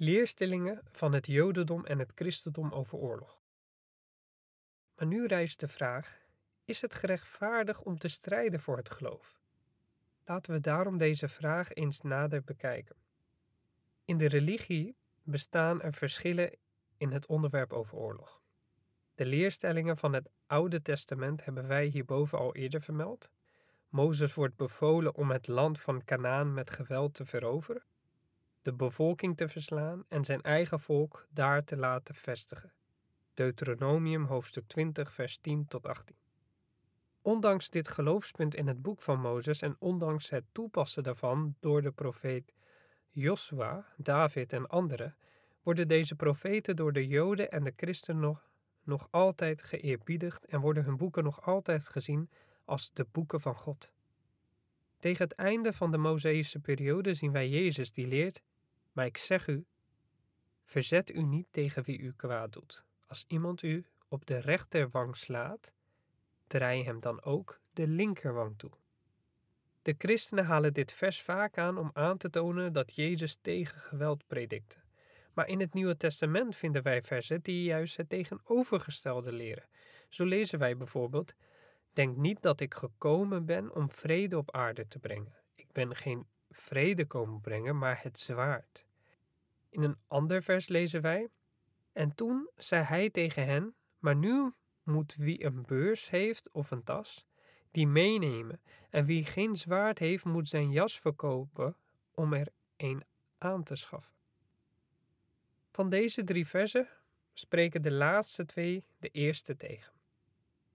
Leerstellingen van het Jodendom en het Christendom over oorlog. Maar nu rijst de vraag: is het gerechtvaardig om te strijden voor het geloof? Laten we daarom deze vraag eens nader bekijken. In de religie bestaan er verschillen in het onderwerp over oorlog. De leerstellingen van het Oude Testament hebben wij hierboven al eerder vermeld. Mozes wordt bevolen om het land van Canaan met geweld te veroveren de bevolking te verslaan en zijn eigen volk daar te laten vestigen. Deuteronomium hoofdstuk 20, vers 10 tot 18. Ondanks dit geloofspunt in het boek van Mozes en ondanks het toepassen daarvan door de profeet Josua, David en anderen, worden deze profeten door de Joden en de Christen nog, nog altijd geëerbiedigd en worden hun boeken nog altijd gezien als de boeken van God. Tegen het einde van de Mosaïsche periode zien wij Jezus die leert maar ik zeg u: verzet u niet tegen wie u kwaad doet. Als iemand u op de rechterwang slaat, draai hem dan ook de linkerwang toe. De christenen halen dit vers vaak aan om aan te tonen dat Jezus tegen geweld predikte. Maar in het Nieuwe Testament vinden wij versen die juist het tegenovergestelde leren. Zo lezen wij bijvoorbeeld: Denk niet dat ik gekomen ben om vrede op aarde te brengen. Ik ben geen vrede komen brengen, maar het zwaard. In een ander vers lezen wij: En toen zei hij tegen hen: Maar nu moet wie een beurs heeft of een tas, die meenemen. En wie geen zwaard heeft, moet zijn jas verkopen om er een aan te schaffen. Van deze drie versen spreken de laatste twee de eerste tegen.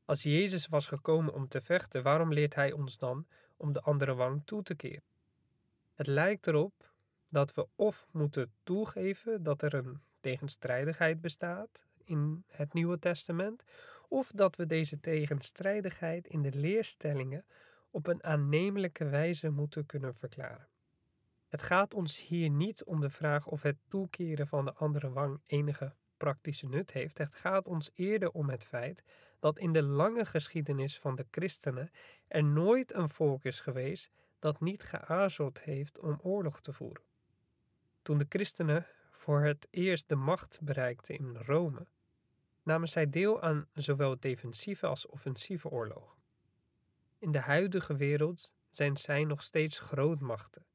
Als Jezus was gekomen om te vechten, waarom leert hij ons dan om de andere wang toe te keren? Het lijkt erop dat we of moeten toegeven dat er een tegenstrijdigheid bestaat in het Nieuwe Testament, of dat we deze tegenstrijdigheid in de leerstellingen op een aannemelijke wijze moeten kunnen verklaren. Het gaat ons hier niet om de vraag of het toekeren van de andere wang enige praktische nut heeft. Het gaat ons eerder om het feit dat in de lange geschiedenis van de christenen er nooit een volk is geweest dat niet geaarzeld heeft om oorlog te voeren. Toen de christenen voor het eerst de macht bereikten in Rome, namen zij deel aan zowel defensieve als offensieve oorlogen. In de huidige wereld zijn zij nog steeds grootmachten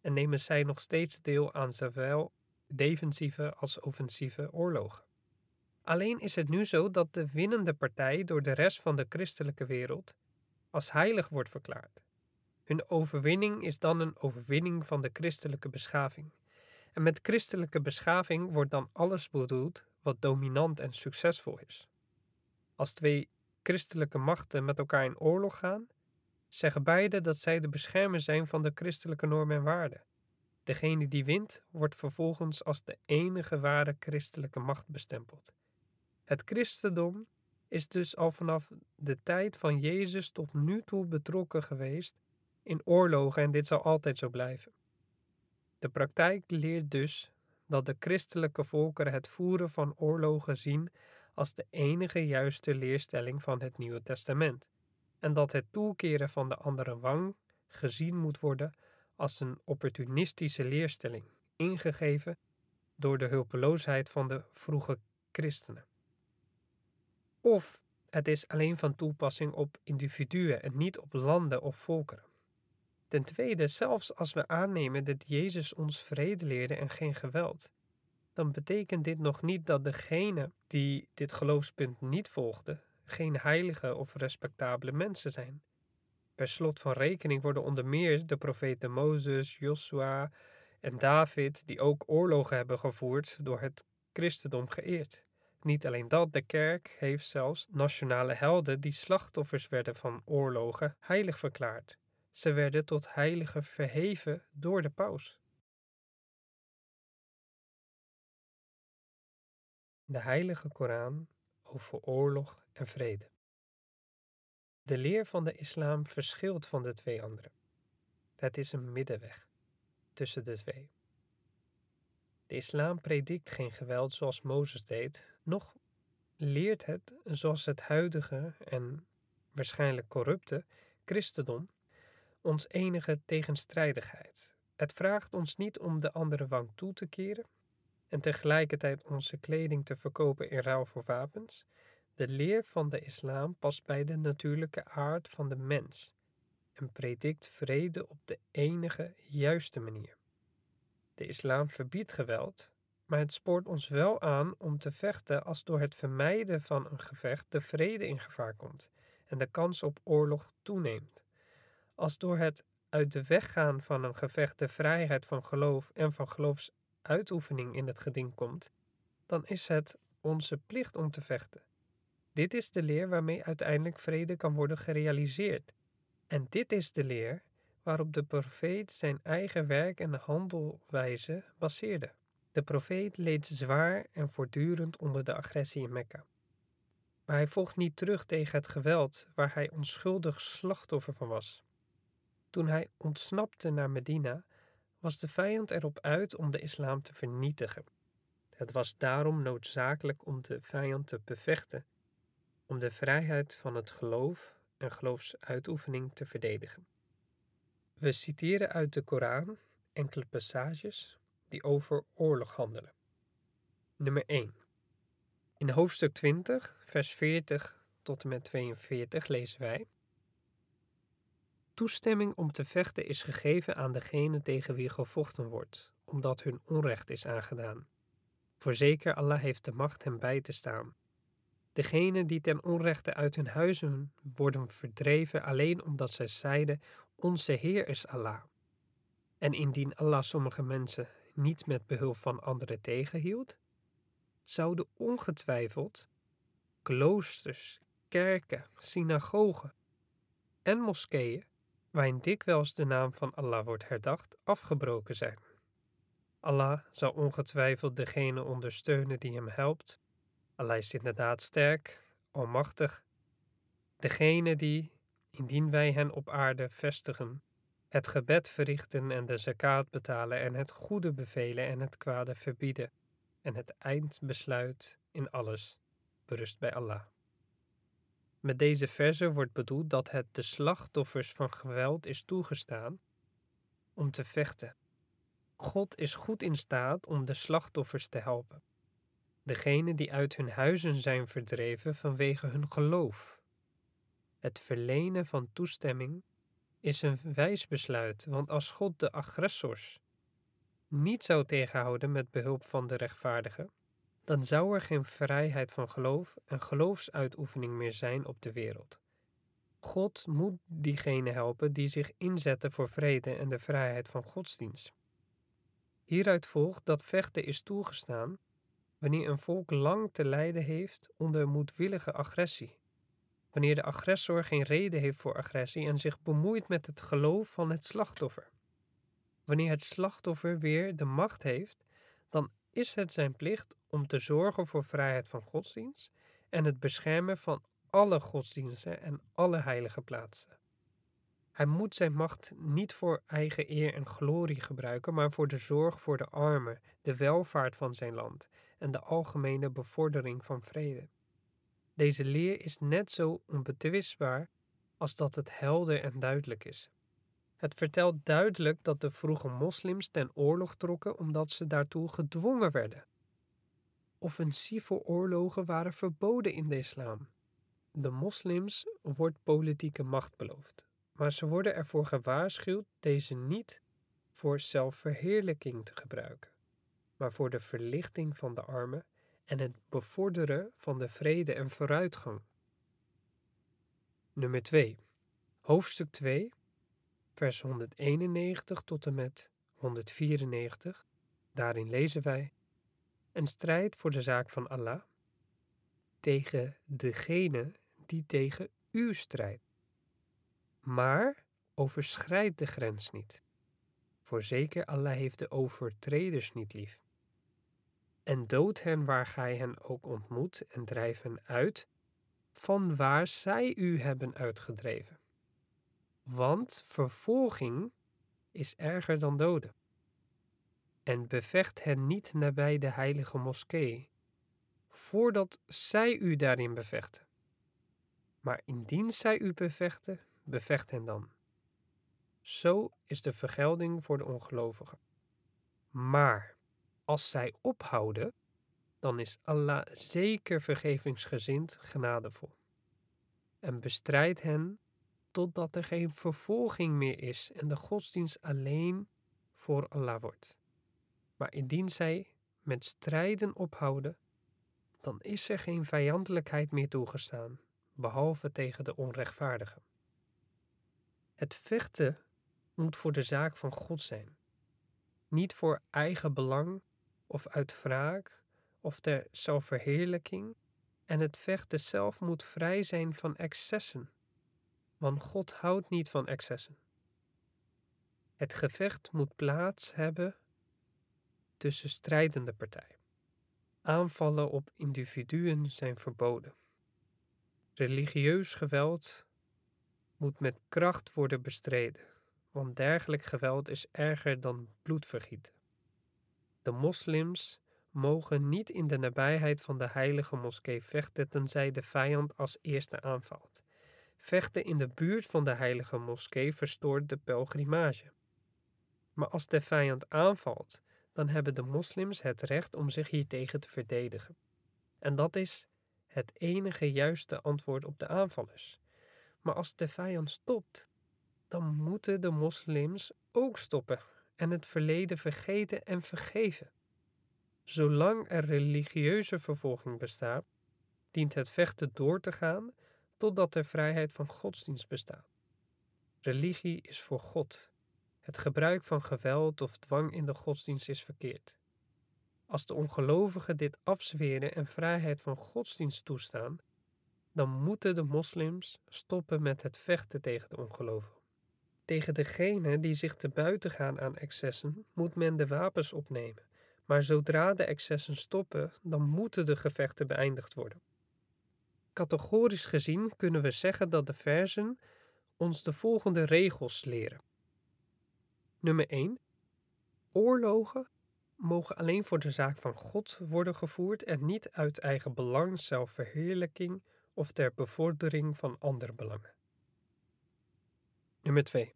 en nemen zij nog steeds deel aan zowel defensieve als offensieve oorlogen. Alleen is het nu zo dat de winnende partij door de rest van de christelijke wereld als heilig wordt verklaard. Hun overwinning is dan een overwinning van de christelijke beschaving en met christelijke beschaving wordt dan alles bedoeld wat dominant en succesvol is. Als twee christelijke machten met elkaar in oorlog gaan, zeggen beide dat zij de beschermer zijn van de christelijke normen en waarden. Degene die wint, wordt vervolgens als de enige ware christelijke macht bestempeld. Het christendom is dus al vanaf de tijd van Jezus tot nu toe betrokken geweest in oorlogen en dit zal altijd zo blijven. De praktijk leert dus dat de christelijke volkeren het voeren van oorlogen zien als de enige juiste leerstelling van het Nieuwe Testament, en dat het toekeren van de andere wang gezien moet worden als een opportunistische leerstelling, ingegeven door de hulpeloosheid van de vroege christenen. Of het is alleen van toepassing op individuen en niet op landen of volkeren. Ten tweede, zelfs als we aannemen dat Jezus ons vrede leerde en geen geweld, dan betekent dit nog niet dat degene die dit geloofspunt niet volgden, geen heilige of respectabele mensen zijn. Per slot van rekening worden onder meer de profeten Mozes, Joshua en David, die ook oorlogen hebben gevoerd, door het christendom geëerd. Niet alleen dat, de kerk heeft zelfs nationale helden die slachtoffers werden van oorlogen heilig verklaard. Ze werden tot heiligen verheven door de paus. De Heilige Koran over oorlog en vrede. De leer van de islam verschilt van de twee andere. Het is een middenweg tussen de twee. De islam predikt geen geweld zoals Mozes deed, noch leert het, zoals het huidige en waarschijnlijk corrupte christendom, ons enige tegenstrijdigheid. Het vraagt ons niet om de andere wang toe te keren, en tegelijkertijd onze kleding te verkopen in ruil voor wapens, de leer van de islam past bij de natuurlijke aard van de mens en predikt vrede op de enige juiste manier. De islam verbiedt geweld, maar het spoort ons wel aan om te vechten als door het vermijden van een gevecht de vrede in gevaar komt en de kans op oorlog toeneemt. Als door het uit de weg gaan van een gevecht de vrijheid van geloof en van geloofsuitoefening in het geding komt, dan is het onze plicht om te vechten. Dit is de leer waarmee uiteindelijk vrede kan worden gerealiseerd. En dit is de leer waarop de profeet zijn eigen werk en handelwijze baseerde. De profeet leed zwaar en voortdurend onder de agressie in Mekka. Maar hij vocht niet terug tegen het geweld waar hij onschuldig slachtoffer van was. Toen hij ontsnapte naar Medina, was de vijand erop uit om de islam te vernietigen. Het was daarom noodzakelijk om de vijand te bevechten, om de vrijheid van het geloof en geloofsuitoefening te verdedigen. We citeren uit de Koran enkele passages die over oorlog handelen. Nummer 1. In hoofdstuk 20, vers 40 tot en met 42 lezen wij: Toestemming om te vechten is gegeven aan degene tegen wie gevochten wordt, omdat hun onrecht is aangedaan. Voorzeker Allah heeft de macht hem bij te staan. Degenen die ten onrechte uit hun huizen worden verdreven alleen omdat zij zeiden: Onze Heer is Allah. En indien Allah sommige mensen niet met behulp van anderen tegenhield, zouden ongetwijfeld kloosters, kerken, synagogen en moskeeën, waarin dikwijls de naam van Allah wordt herdacht, afgebroken zijn. Allah zal ongetwijfeld degene ondersteunen die hem helpt. Allah is inderdaad sterk, almachtig. Degene die, indien wij hen op aarde vestigen, het gebed verrichten en de zakaat betalen en het goede bevelen en het kwade verbieden en het eindbesluit in alles berust bij Allah. Met deze verse wordt bedoeld dat het de slachtoffers van geweld is toegestaan om te vechten. God is goed in staat om de slachtoffers te helpen. Degenen die uit hun huizen zijn verdreven vanwege hun geloof. Het verlenen van toestemming is een wijs besluit, want als God de agressors niet zou tegenhouden met behulp van de rechtvaardigen, dan zou er geen vrijheid van geloof en geloofsuitoefening meer zijn op de wereld. God moet diegenen helpen die zich inzetten voor vrede en de vrijheid van godsdienst. Hieruit volgt dat vechten is toegestaan wanneer een volk lang te lijden heeft onder moedwillige agressie wanneer de agressor geen reden heeft voor agressie en zich bemoeit met het geloof van het slachtoffer. Wanneer het slachtoffer weer de macht heeft, dan is het zijn plicht om te zorgen voor vrijheid van godsdienst en het beschermen van alle godsdiensten en alle heilige plaatsen. Hij moet zijn macht niet voor eigen eer en glorie gebruiken, maar voor de zorg voor de armen, de welvaart van zijn land en de algemene bevordering van vrede. Deze leer is net zo onbetwistbaar als dat het helder en duidelijk is. Het vertelt duidelijk dat de vroege moslims ten oorlog trokken omdat ze daartoe gedwongen werden. Offensieve oorlogen waren verboden in de islam. De moslims wordt politieke macht beloofd, maar ze worden ervoor gewaarschuwd deze niet voor zelfverheerlijking te gebruiken, maar voor de verlichting van de armen en het bevorderen van de vrede en vooruitgang. Nummer 2. Hoofdstuk 2, vers 191 tot en met 194. Daarin lezen wij: Een strijd voor de zaak van Allah tegen degene die tegen u strijdt. Maar overschrijd de grens niet. Voorzeker Allah heeft de overtreders niet lief en dood hen waar gij hen ook ontmoet en drijf hen uit, van waar zij u hebben uitgedreven. Want vervolging is erger dan doden. En bevecht hen niet nabij de heilige moskee, voordat zij u daarin bevechten. Maar indien zij u bevechten, bevecht hen dan. Zo is de vergelding voor de ongelovigen. Maar als zij ophouden, dan is Allah zeker vergevingsgezind genadevol. En bestrijdt hen totdat er geen vervolging meer is en de godsdienst alleen voor Allah wordt. Maar indien zij met strijden ophouden, dan is er geen vijandelijkheid meer toegestaan, behalve tegen de onrechtvaardigen. Het vechten moet voor de zaak van God zijn, niet voor eigen belang of uit wraak of ter zelfverheerlijking, en het vechten zelf moet vrij zijn van excessen, want God houdt niet van excessen. Het gevecht moet plaats hebben tussen strijdende partijen. Aanvallen op individuen zijn verboden. Religieus geweld moet met kracht worden bestreden, want dergelijk geweld is erger dan bloedvergieten. De moslims mogen niet in de nabijheid van de heilige moskee vechten tenzij de vijand als eerste aanvalt. Vechten in de buurt van de heilige moskee verstoort de pelgrimage. Maar als de vijand aanvalt, dan hebben de moslims het recht om zich hiertegen te verdedigen. En dat is het enige juiste antwoord op de aanvallers. Maar als de vijand stopt, dan moeten de moslims ook stoppen en het verleden vergeten en vergeven. Zolang er religieuze vervolging bestaat, dient het vechten door te gaan totdat er vrijheid van godsdienst bestaat. Religie is voor God. Het gebruik van geweld of dwang in de godsdienst is verkeerd. Als de ongelovigen dit afzweren en vrijheid van godsdienst toestaan, dan moeten de moslims stoppen met het vechten tegen de ongelovigen. Tegen degenen die zich te buiten gaan aan excessen, moet men de wapens opnemen. Maar zodra de excessen stoppen, dan moeten de gevechten beëindigd worden. Categorisch gezien kunnen we zeggen dat de versen ons de volgende regels leren. Nummer 1. Oorlogen mogen alleen voor de zaak van God worden gevoerd en niet uit eigen belang, zelfverheerlijking of ter bevordering van andere belangen. Nummer 2.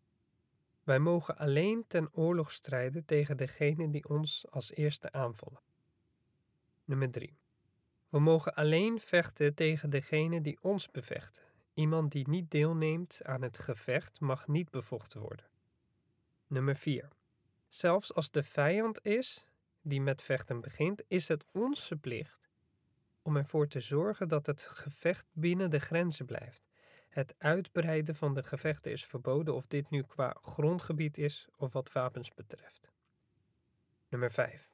Wij mogen alleen ten oorlog strijden tegen degene die ons als eerste aanvallen. Nummer 3. We mogen alleen vechten tegen degene die ons bevechten. Iemand die niet deelneemt aan het gevecht mag niet bevochten worden. Nummer 4. Zelfs als de vijand is die met vechten begint, is het onze plicht om ervoor te zorgen dat het gevecht binnen de grenzen blijft. Het uitbreiden van de gevechten is verboden of dit nu qua grondgebied is of wat wapens betreft. Nummer 5.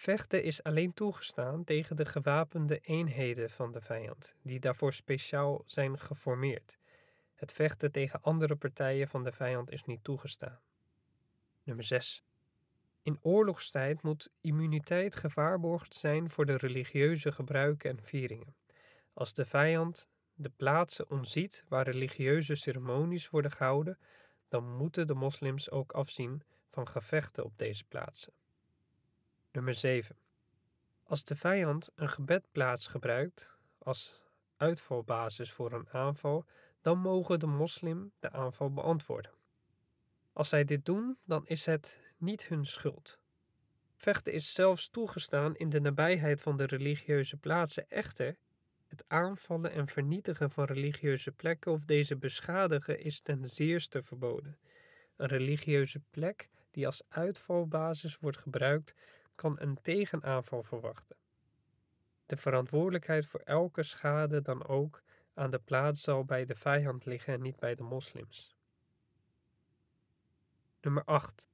Vechten is alleen toegestaan tegen de gewapende eenheden van de vijand, die daarvoor speciaal zijn geformeerd. Het vechten tegen andere partijen van de vijand is niet toegestaan. Nummer 6. In oorlogstijd moet immuniteit gewaarborgd zijn voor de religieuze gebruiken en vieringen. Als de vijand de plaatsen omziet waar religieuze ceremonies worden gehouden, dan moeten de moslims ook afzien van gevechten op deze plaatsen. Nummer 7. Als de vijand een gebedplaats gebruikt als uitvalbasis voor een aanval, dan mogen de moslim de aanval beantwoorden. Als zij dit doen, dan is het niet hun schuld. Vechten is zelfs toegestaan in de nabijheid van de religieuze plaatsen. Echter, het aanvallen en vernietigen van religieuze plekken of deze beschadigen is ten zeerste verboden. Een religieuze plek die als uitvalbasis wordt gebruikt, kan een tegenaanval verwachten. De verantwoordelijkheid voor elke schade dan ook aan de plaats zal bij de vijand liggen en niet bij de moslims. Nummer 8.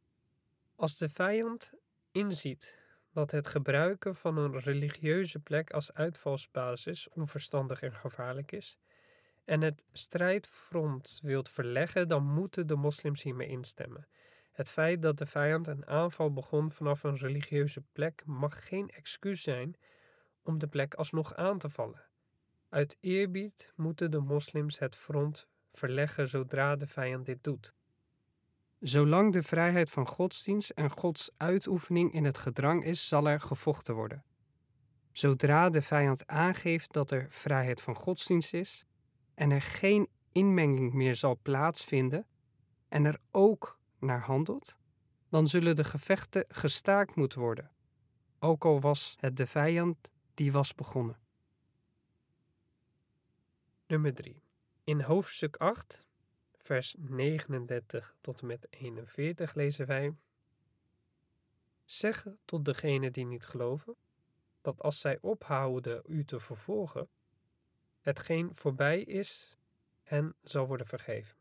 Als de vijand inziet dat het gebruiken van een religieuze plek als uitvalsbasis onverstandig en gevaarlijk is, en het strijdfront wilt verleggen, dan moeten de moslims hiermee instemmen. Het feit dat de vijand een aanval begon vanaf een religieuze plek mag geen excuus zijn om de plek alsnog aan te vallen. Uit eerbied moeten de moslims het front verleggen zodra de vijand dit doet. Zolang de vrijheid van godsdienst en Gods uitoefening in het gedrang is, zal er gevochten worden. Zodra de vijand aangeeft dat er vrijheid van godsdienst is en er geen inmenging meer zal plaatsvinden en er ook naar handelt, dan zullen de gevechten gestaakt moeten worden. ook al was het de vijand die was begonnen. Nummer 3. In hoofdstuk 8, vers 39 tot en met 41 lezen wij: Zeg tot degenen die niet geloven, dat als zij ophouden u te vervolgen, hetgeen voorbij is, hen zal worden vergeven.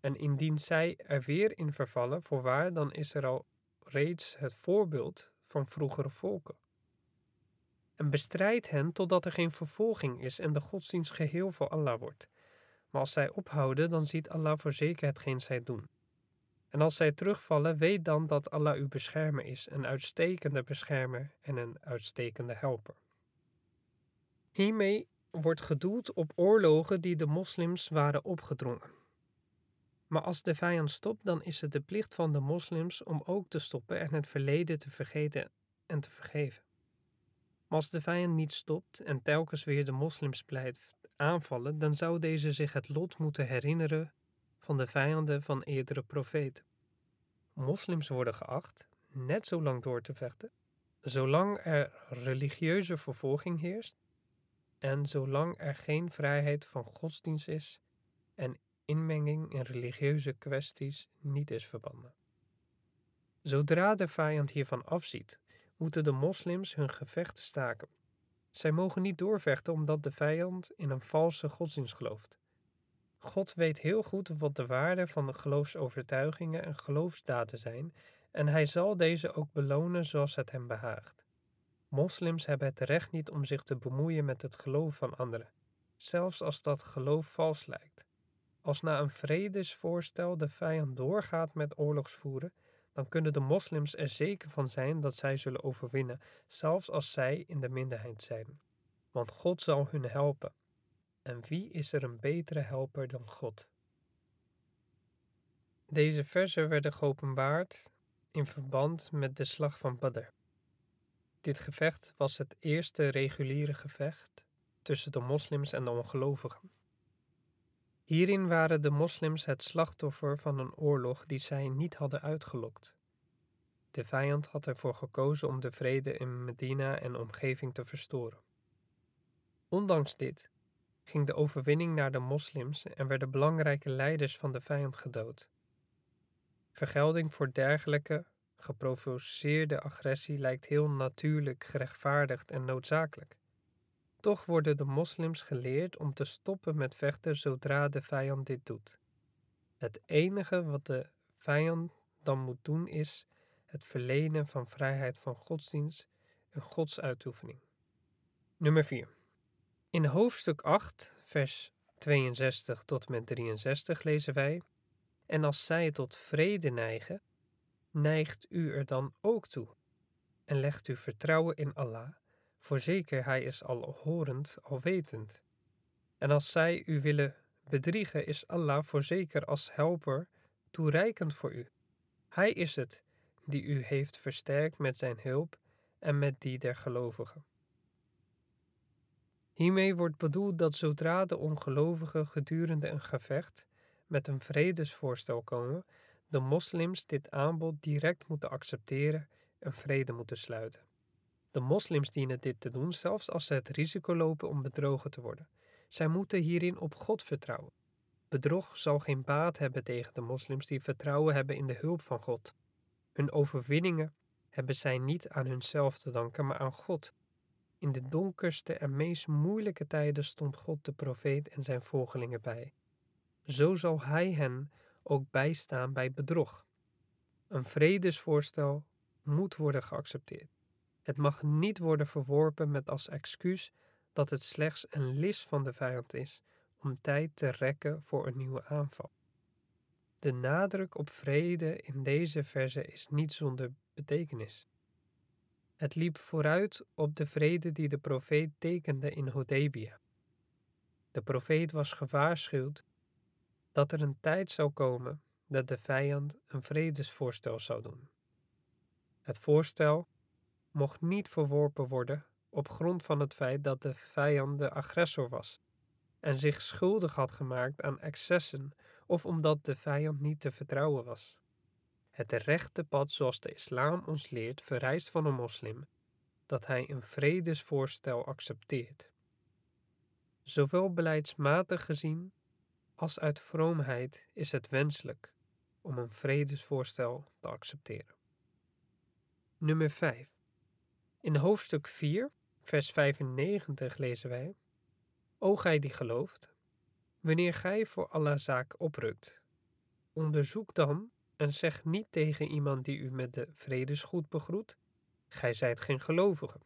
En indien zij er weer in vervallen, voorwaar, dan is er al reeds het voorbeeld van vroegere volken. En bestrijd hen totdat er geen vervolging is en de godsdienst geheel voor Allah wordt. Maar als zij ophouden, dan ziet Allah voor zeker hetgeen zij doen. En als zij terugvallen, weet dan dat Allah uw beschermer is, een uitstekende beschermer en een uitstekende helper. Hiermee wordt gedoeld op oorlogen die de moslims waren opgedrongen. Maar als de vijand stopt, dan is het de plicht van de moslims om ook te stoppen en het verleden te vergeten en te vergeven. Maar als de vijand niet stopt en telkens weer de moslims blijft aanvallen, dan zou deze zich het lot moeten herinneren van de vijanden van eerdere profeten. Moslims worden geacht net zo lang door te vechten, zolang er religieuze vervolging heerst en zolang er geen vrijheid van godsdienst is en inmenging in religieuze kwesties niet is verbannen. Zodra de vijand hiervan afziet, moeten de moslims hun gevechten staken. Zij mogen niet doorvechten omdat de vijand in een valse godsdienst gelooft. God weet heel goed wat de waarde van de geloofsovertuigingen en geloofsdaden zijn en hij zal deze ook belonen zoals het hem behaagt. Moslims hebben het recht niet om zich te bemoeien met het geloof van anderen, zelfs als dat geloof vals lijkt. Als na een vredesvoorstel de vijand doorgaat met oorlogsvoeren, dan kunnen de moslims er zeker van zijn dat zij zullen overwinnen, zelfs als zij in de minderheid zijn. Want God zal hun helpen. En wie is er een betere helper dan God? Deze versen werden geopenbaard in verband met de slag van Badr. Dit gevecht was het eerste reguliere gevecht tussen de moslims en de ongelovigen. Hierin waren de moslims het slachtoffer van een oorlog die zij niet hadden uitgelokt. De vijand had ervoor gekozen om de vrede in Medina en omgeving te verstoren. Ondanks dit ging de overwinning naar de moslims en werden belangrijke leiders van de vijand gedood. Vergelding voor dergelijke geprovoceerde agressie lijkt heel natuurlijk, gerechtvaardigd en noodzakelijk. Toch worden de moslims geleerd om te stoppen met vechten zodra de vijand dit doet. Het enige wat de vijand dan moet doen is het verlenen van vrijheid van godsdienst en godsuitoefening. Nummer 4. In hoofdstuk 8, vers 62 tot en met 63 lezen wij: En als zij tot vrede neigen, neigt u er dan ook toe. En legt u vertrouwen in Allah Voorzeker, hij is alhorend, alwetend. En als zij u willen bedriegen, is Allah voorzeker als helper toereikend voor u. Hij is het die u heeft versterkt met zijn hulp en met die der gelovigen. Hiermee wordt bedoeld dat zodra de ongelovigen gedurende een gevecht met een vredesvoorstel komen, de moslims dit aanbod direct moeten accepteren en vrede moeten sluiten. De moslims dienen dit te doen zelfs als ze het risico lopen om bedrogen te worden. Zij moeten hierin op God vertrouwen. Bedrog zal geen baat hebben tegen de moslims die vertrouwen hebben in de hulp van God. Hun overwinningen hebben zij niet aan hunzelf te danken, maar aan God. In de donkerste en meest moeilijke tijden stond God de profeet en zijn volgelingen bij. Zo zal hij hen ook bijstaan bij bedrog. Een vredesvoorstel moet worden geaccepteerd. Het mag niet worden verworpen met als excuus dat het slechts een lis van de vijand is om tijd te rekken voor een nieuwe aanval. De nadruk op vrede in deze verse is niet zonder betekenis. Het liep vooruit op de vrede die de profeet tekende in Hodebia. De profeet was gewaarschuwd dat er een tijd zou komen dat de vijand een vredesvoorstel zou doen. Het voorstel mocht niet verworpen worden op grond van het feit dat de vijand de agressor was en zich schuldig had gemaakt aan excessen of omdat de vijand niet te vertrouwen was. Het rechte pad zoals de islam ons leert vereist van een moslim dat hij een vredesvoorstel accepteert. Zowel beleidsmatig gezien als uit vroomheid is het wenselijk om een vredesvoorstel te accepteren. Nummer 5. In hoofdstuk 4, vers 95 lezen wij: O gij die gelooft, wanneer gij voor Allah zaak oprukt, onderzoek dan en zeg niet tegen iemand die u met de vredesgoed begroet: Gij zijt geen gelovige.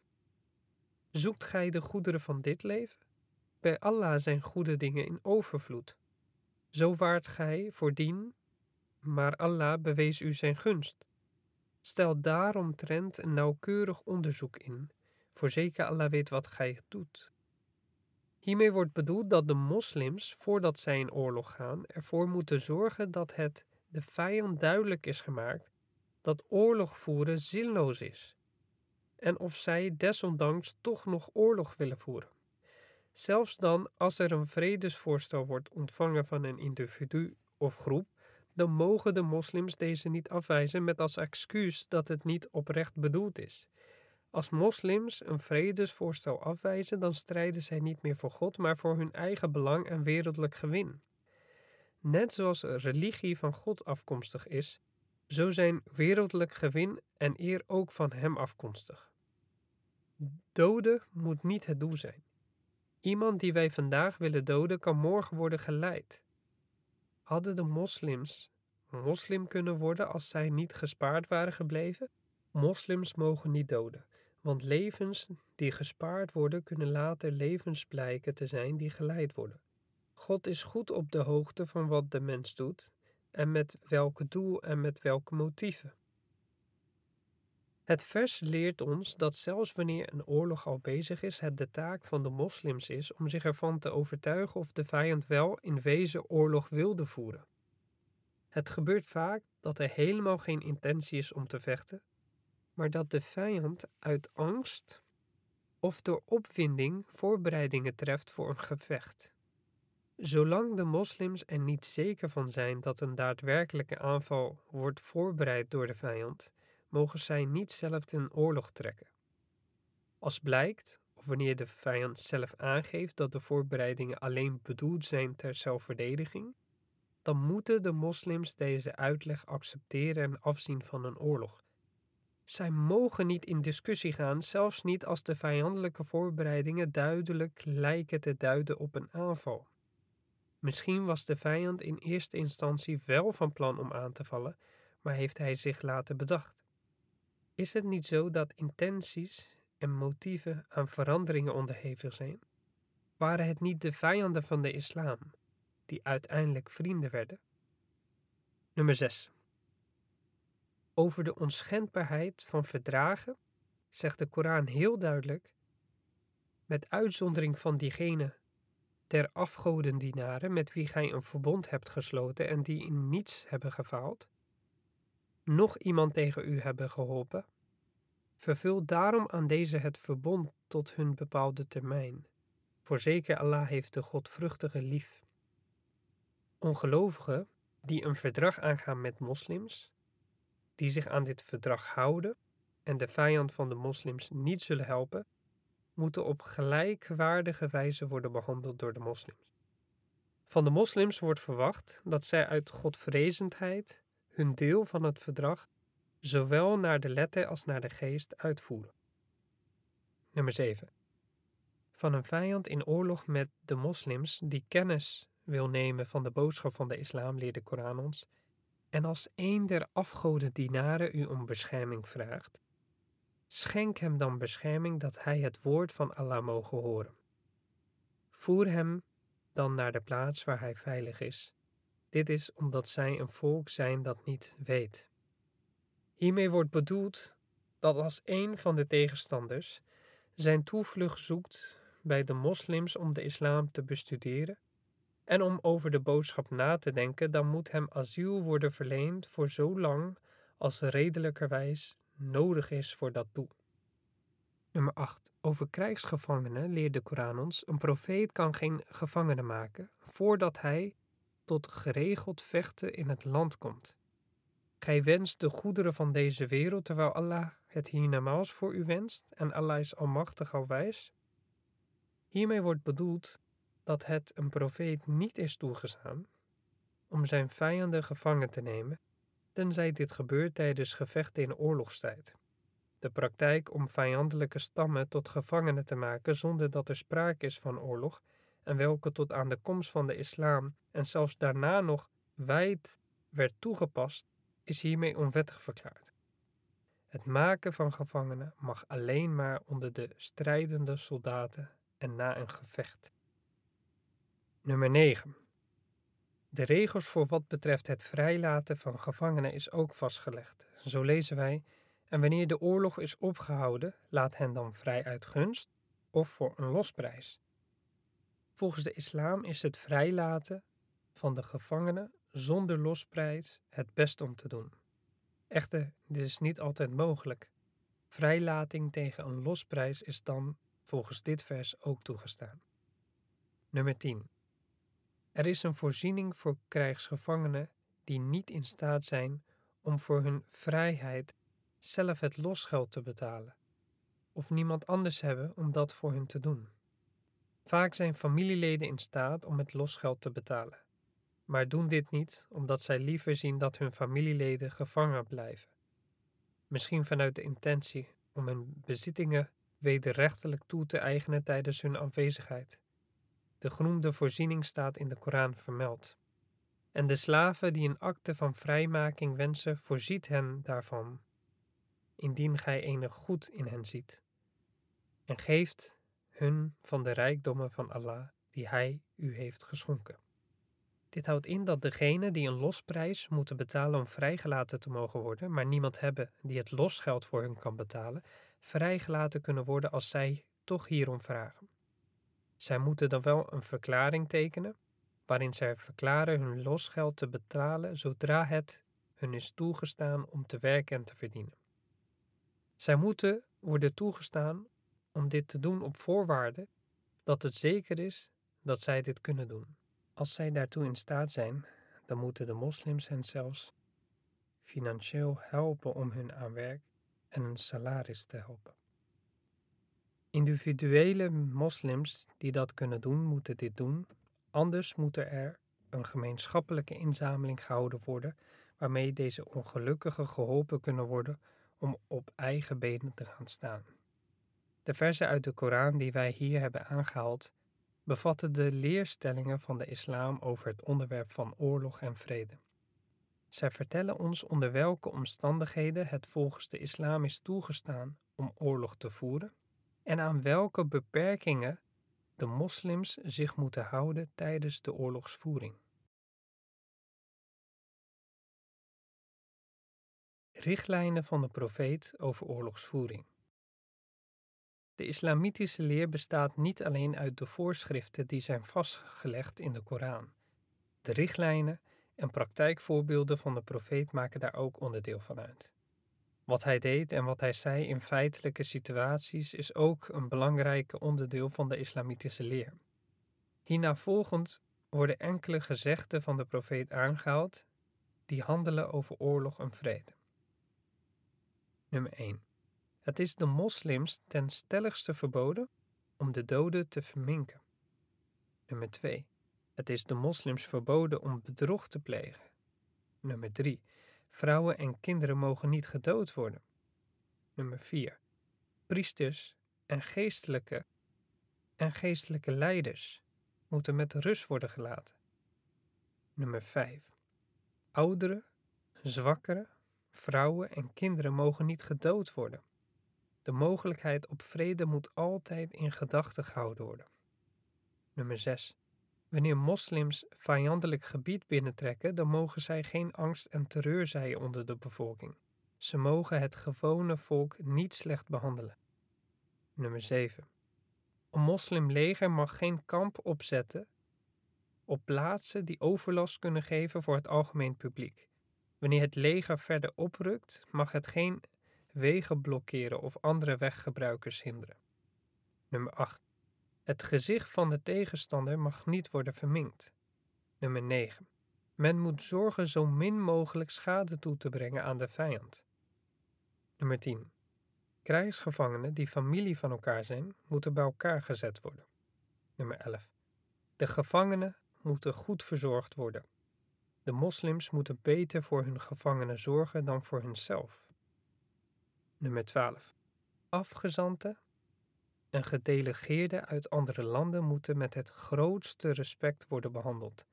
Zoekt gij de goederen van dit leven? Bij Allah zijn goede dingen in overvloed. Zo waart gij voordien, maar Allah bewees u zijn gunst. Stel daaromtrent een nauwkeurig onderzoek in, voorzeker Allah weet wat gij doet. Hiermee wordt bedoeld dat de moslims, voordat zij in oorlog gaan, ervoor moeten zorgen dat het de vijand duidelijk is gemaakt dat oorlog voeren zinloos is en of zij desondanks toch nog oorlog willen voeren. Zelfs dan als er een vredesvoorstel wordt ontvangen van een individu of groep, dan mogen de moslims deze niet afwijzen met als excuus dat het niet oprecht bedoeld is. Als moslims een vredesvoorstel afwijzen, dan strijden zij niet meer voor God, maar voor hun eigen belang en wereldlijk gewin. Net zoals religie van God afkomstig is, zo zijn wereldlijk gewin en eer ook van Hem afkomstig. Doden moet niet het doel zijn. Iemand die wij vandaag willen doden, kan morgen worden geleid. Hadden de moslims moslim kunnen worden als zij niet gespaard waren gebleven? Moslims mogen niet doden, want levens die gespaard worden kunnen later levens blijken te zijn die geleid worden. God is goed op de hoogte van wat de mens doet en met welke doel en met welke motieven. Het vers leert ons dat zelfs wanneer een oorlog al bezig is, het de taak van de moslims is om zich ervan te overtuigen of de vijand wel in wezen oorlog wilde voeren. Het gebeurt vaak dat er helemaal geen intentie is om te vechten, maar dat de vijand uit angst of door opwinding voorbereidingen treft voor een gevecht. Zolang de moslims er niet zeker van zijn dat een daadwerkelijke aanval wordt voorbereid door de vijand, mogen zij niet zelf ten oorlog trekken. Als blijkt, of wanneer de vijand zelf aangeeft dat de voorbereidingen alleen bedoeld zijn ter zelfverdediging, dan moeten de moslims deze uitleg accepteren en afzien van een oorlog. Zij mogen niet in discussie gaan, zelfs niet als de vijandelijke voorbereidingen duidelijk lijken te duiden op een aanval. Misschien was de vijand in eerste instantie wel van plan om aan te vallen, maar heeft hij zich later bedacht. Is het niet zo dat intenties en motieven aan veranderingen onderhevig zijn? Waren het niet de vijanden van de islam die uiteindelijk vrienden werden? Nummer 6. Over de onschendbaarheid van verdragen zegt de Koran heel duidelijk: met uitzondering van diegene der afgodendienaren met wie gij een verbond hebt gesloten en die in niets hebben gefaald, nog iemand tegen u hebben geholpen, vervul daarom aan deze het verbond tot hun bepaalde termijn. Voorzeker Allah heeft de godvruchtige lief. Ongelovigen die een verdrag aangaan met moslims, die zich aan dit verdrag houden en de vijand van de moslims niet zullen helpen, moeten op gelijkwaardige wijze worden behandeld door de moslims. Van de moslims wordt verwacht dat zij uit godvrezendheid hun deel van het verdrag zowel naar de letter als naar de geest uitvoeren. Nummer 7. Van een vijand in oorlog met de moslims die kennis wil nemen van de boodschap van de islam leert de Koran ons, en als een der afgoden dienaren u om bescherming vraagt, schenk hem dan bescherming dat hij het woord van Allah mogen horen. Voer hem dan naar de plaats waar hij veilig is. Dit is omdat zij een volk zijn dat niet weet. Hiermee wordt bedoeld dat als een van de tegenstanders zijn toevlucht zoekt bij de moslims om de islam te bestuderen en om over de boodschap na te denken, dan moet hem asiel worden verleend voor zo lang als redelijkerwijs nodig is voor dat doel. Nummer 8. Over krijgsgevangenen leert de Koran ons: een profeet kan geen gevangenen maken voordat hij tot geregeld vechten in het land komt. Gij wenst de goederen van deze wereld, terwijl Allah het hiernamaals voor u wenst en Allah is almachtig alwijs. Hiermee wordt bedoeld dat het een profeet niet is toegestaan om zijn vijanden gevangen te nemen, tenzij dit gebeurt tijdens gevechten in oorlogstijd. De praktijk om vijandelijke stammen tot gevangenen te maken zonder dat er sprake is van oorlog, en welke tot aan de komst van de islam en zelfs daarna nog wijd werd toegepast, is hiermee onwettig verklaard. Het maken van gevangenen mag alleen maar onder de strijdende soldaten en na een gevecht. Nummer 9. De regels voor wat betreft het vrijlaten van gevangenen is ook vastgelegd. Zo lezen wij: En wanneer de oorlog is opgehouden, laat hen dan vrij uit gunst of voor een losprijs. Volgens de islam is het vrijlaten van de gevangenen zonder losprijs het best om te doen. Echter, dit is niet altijd mogelijk. Vrijlating tegen een losprijs is dan volgens dit vers ook toegestaan. Nummer 10. Er is een voorziening voor krijgsgevangenen die niet in staat zijn om voor hun vrijheid zelf het losgeld te betalen, of niemand anders hebben om dat voor hun te doen. Vaak zijn familieleden in staat om het losgeld te betalen, maar doen dit niet omdat zij liever zien dat hun familieleden gevangen blijven. Misschien vanuit de intentie om hun bezittingen wederrechtelijk toe te eigenen tijdens hun afwezigheid. De genoemde voorziening staat in de Koran vermeld. En de slaven die een akte van vrijmaking wensen, voorziet hen daarvan, indien gij enig goed in hen ziet. En geeft hun van de rijkdommen van Allah die Hij u heeft geschonken. Dit houdt in dat degenen die een losprijs moeten betalen om vrijgelaten te mogen worden, maar niemand hebben die het losgeld voor hun kan betalen, vrijgelaten kunnen worden als zij toch hierom vragen. Zij moeten dan wel een verklaring tekenen, waarin zij verklaren hun losgeld te betalen zodra het hun is toegestaan om te werken en te verdienen. Zij moeten worden toegestaan om dit te doen op voorwaarde dat het zeker is dat zij dit kunnen doen. Als zij daartoe in staat zijn, dan moeten de moslims hen zelfs financieel helpen om hun aan werk en een salaris te helpen. Individuele moslims die dat kunnen doen, moeten dit doen, anders moet er een gemeenschappelijke inzameling gehouden worden waarmee deze ongelukkigen geholpen kunnen worden om op eigen benen te gaan staan. De versen uit de Koran die wij hier hebben aangehaald bevatten de leerstellingen van de islam over het onderwerp van oorlog en vrede. Zij vertellen ons onder welke omstandigheden het volgens de islam is toegestaan om oorlog te voeren en aan welke beperkingen de moslims zich moeten houden tijdens de oorlogsvoering. Richtlijnen van de profeet over oorlogsvoering. De islamitische leer bestaat niet alleen uit de voorschriften die zijn vastgelegd in de Koran. De richtlijnen en praktijkvoorbeelden van de profeet maken daar ook onderdeel van uit. Wat hij deed en wat hij zei in feitelijke situaties is ook een belangrijk onderdeel van de islamitische leer. Hierna volgend worden enkele gezegden van de profeet aangehaald die handelen over oorlog en vrede. Nummer 1. Het is de moslims ten stelligste verboden om de doden te verminken. Nummer 2. Het is de moslims verboden om bedrog te plegen. Nummer 3. Vrouwen en kinderen mogen niet gedood worden. Nummer 4. Priesters en geestelijke en geestelijke leiders moeten met rust worden gelaten. Nummer 5. Ouderen, zwakkeren, vrouwen en kinderen mogen niet gedood worden. De mogelijkheid op vrede moet altijd in gedachten gehouden worden. Nummer 6. Wanneer moslims vijandelijk gebied binnentrekken, dan mogen zij geen angst en terreur zaaien onder de bevolking. Ze mogen het gewone volk niet slecht behandelen. Nummer 7. Een moslimleger mag geen kamp opzetten op plaatsen die overlast kunnen geven voor het algemeen publiek. Wanneer het leger verder oprukt, mag het geen wegen blokkeren of andere weggebruikers hinderen. Nummer 8. Het gezicht van de tegenstander mag niet worden verminkt. Nummer 9. Men moet zorgen zo min mogelijk schade toe te brengen aan de vijand. Nummer 10. Krijgsgevangenen die familie van elkaar zijn, moeten bij elkaar gezet worden. Nummer 11. De gevangenen moeten goed verzorgd worden. De moslims moeten beter voor hun gevangenen zorgen dan voor hunzelf. Nummer 12. Afgezanten en gedelegeerden uit andere landen moeten met het grootste respect worden behandeld.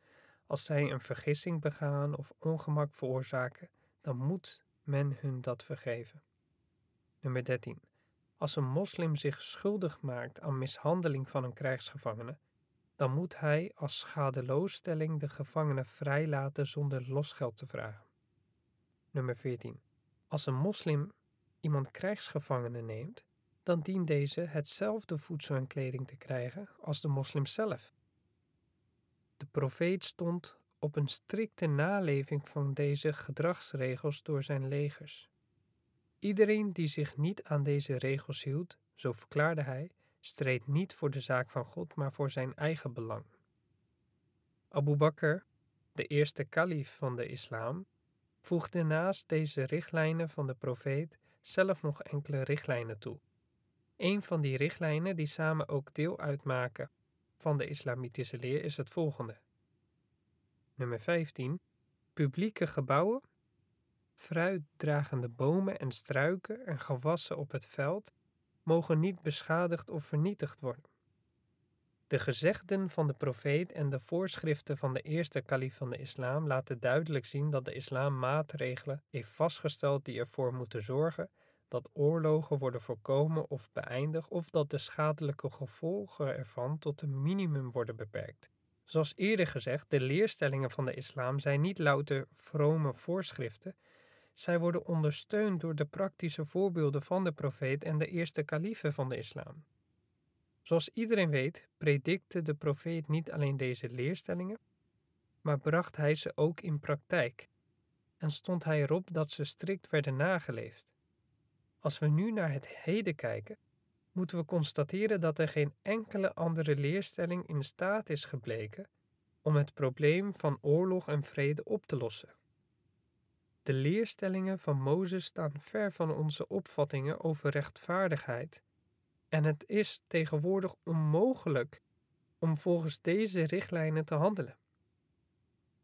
Als zij een vergissing begaan of ongemak veroorzaken, dan moet men hun dat vergeven. Nummer 13. Als een moslim zich schuldig maakt aan mishandeling van een krijgsgevangene, dan moet hij als schadeloosstelling de gevangene vrijlaten zonder losgeld te vragen. Nummer 14. Als een moslim iemand krijgsgevangene neemt, dan dient deze hetzelfde voedsel en kleding te krijgen als de moslim zelf. De profeet stond op een strikte naleving van deze gedragsregels door zijn legers. Iedereen die zich niet aan deze regels hield, zo verklaarde hij, streed niet voor de zaak van God, maar voor zijn eigen belang. Abu Bakr, de eerste kalif van de islam, voegde naast deze richtlijnen van de profeet zelf nog enkele richtlijnen toe. Een van die richtlijnen die samen ook deel uitmaken van de islamitische leer is het volgende. Nummer 15. Publieke gebouwen, fruitdragende bomen en struiken en gewassen op het veld mogen niet beschadigd of vernietigd worden. De gezegden van de profeet en de voorschriften van de eerste kalif van de islam laten duidelijk zien dat de islam maatregelen heeft vastgesteld die ervoor moeten zorgen dat oorlogen worden voorkomen of beëindigd of dat de schadelijke gevolgen ervan tot een minimum worden beperkt. Zoals eerder gezegd, de leerstellingen van de islam zijn niet louter vrome voorschriften, zij worden ondersteund door de praktische voorbeelden van de profeet en de eerste kaliefen van de islam. Zoals iedereen weet, predikte de profeet niet alleen deze leerstellingen, maar bracht hij ze ook in praktijk en stond hij erop dat ze strikt werden nageleefd. Als we nu naar het heden kijken, moeten we constateren dat er geen enkele andere leerstelling in staat is gebleken om het probleem van oorlog en vrede op te lossen. De leerstellingen van Mozes staan ver van onze opvattingen over rechtvaardigheid, en het is tegenwoordig onmogelijk om volgens deze richtlijnen te handelen.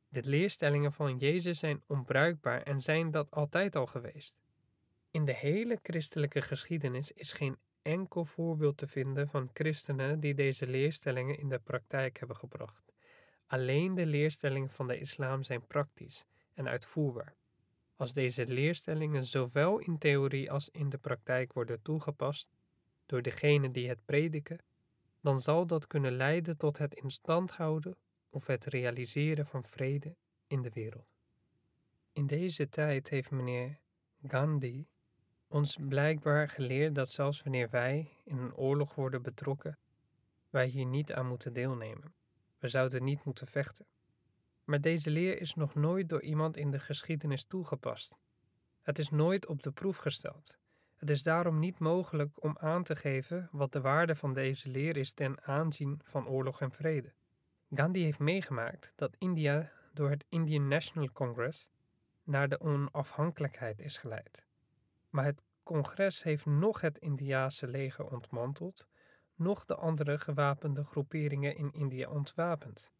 De leerstellingen van Jezus zijn onbruikbaar en zijn dat altijd al geweest. In de hele christelijke geschiedenis is geen enkel voorbeeld te vinden van christenen die deze leerstellingen in de praktijk hebben gebracht. Alleen de leerstellingen van de islam zijn praktisch en uitvoerbaar. Als deze leerstellingen zowel in theorie als in de praktijk worden toegepast door degene die het prediken, dan zal dat kunnen leiden tot het instand houden of het realiseren van vrede in de wereld. In deze tijd heeft meneer Gandhi ons blijkbaar geleerd dat zelfs wanneer wij in een oorlog worden betrokken, wij hier niet aan moeten deelnemen. We zouden niet moeten vechten. Maar deze leer is nog nooit door iemand in de geschiedenis toegepast. Het is nooit op de proef gesteld. Het is daarom niet mogelijk om aan te geven wat de waarde van deze leer is ten aanzien van oorlog en vrede. Gandhi heeft meegemaakt dat India door het Indian National Congress naar de onafhankelijkheid is geleid. Maar het congres heeft nog het Indiase leger ontmanteld, nog de andere gewapende groeperingen in India ontwapend.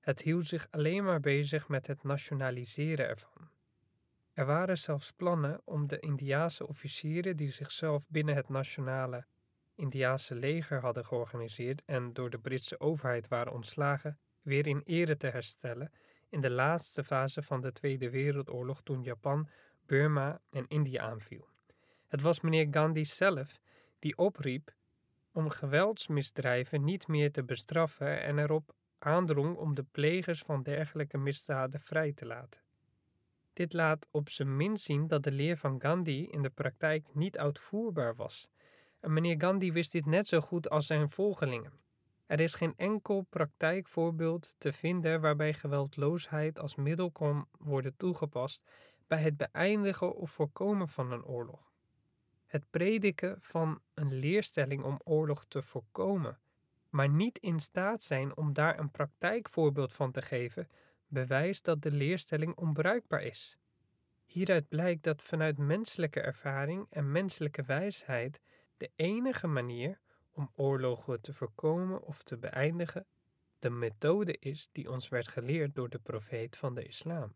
Het hield zich alleen maar bezig met het nationaliseren ervan. Er waren zelfs plannen om de Indiase officieren die zichzelf binnen het nationale Indiase leger hadden georganiseerd en door de Britse overheid waren ontslagen, weer in ere te herstellen in de laatste fase van de Tweede Wereldoorlog toen Japan, Burma en India aanviel. Het was meneer Gandhi zelf die opriep om geweldsmisdrijven niet meer te bestraffen en erop aandrong om de plegers van dergelijke misdaden vrij te laten. Dit laat op zijn minst zien dat de leer van Gandhi in de praktijk niet uitvoerbaar was. En meneer Gandhi wist dit net zo goed als zijn volgelingen. Er is geen enkel praktijkvoorbeeld te vinden waarbij geweldloosheid als middel kon worden toegepast bij het beëindigen of voorkomen van een oorlog. Het prediken van een leerstelling om oorlog te voorkomen maar niet in staat zijn om daar een praktijkvoorbeeld van te geven, bewijst dat de leerstelling onbruikbaar is. Hieruit blijkt dat vanuit menselijke ervaring en menselijke wijsheid de enige manier om oorlogen te voorkomen of te beëindigen de methode is die ons werd geleerd door de profeet van de islam.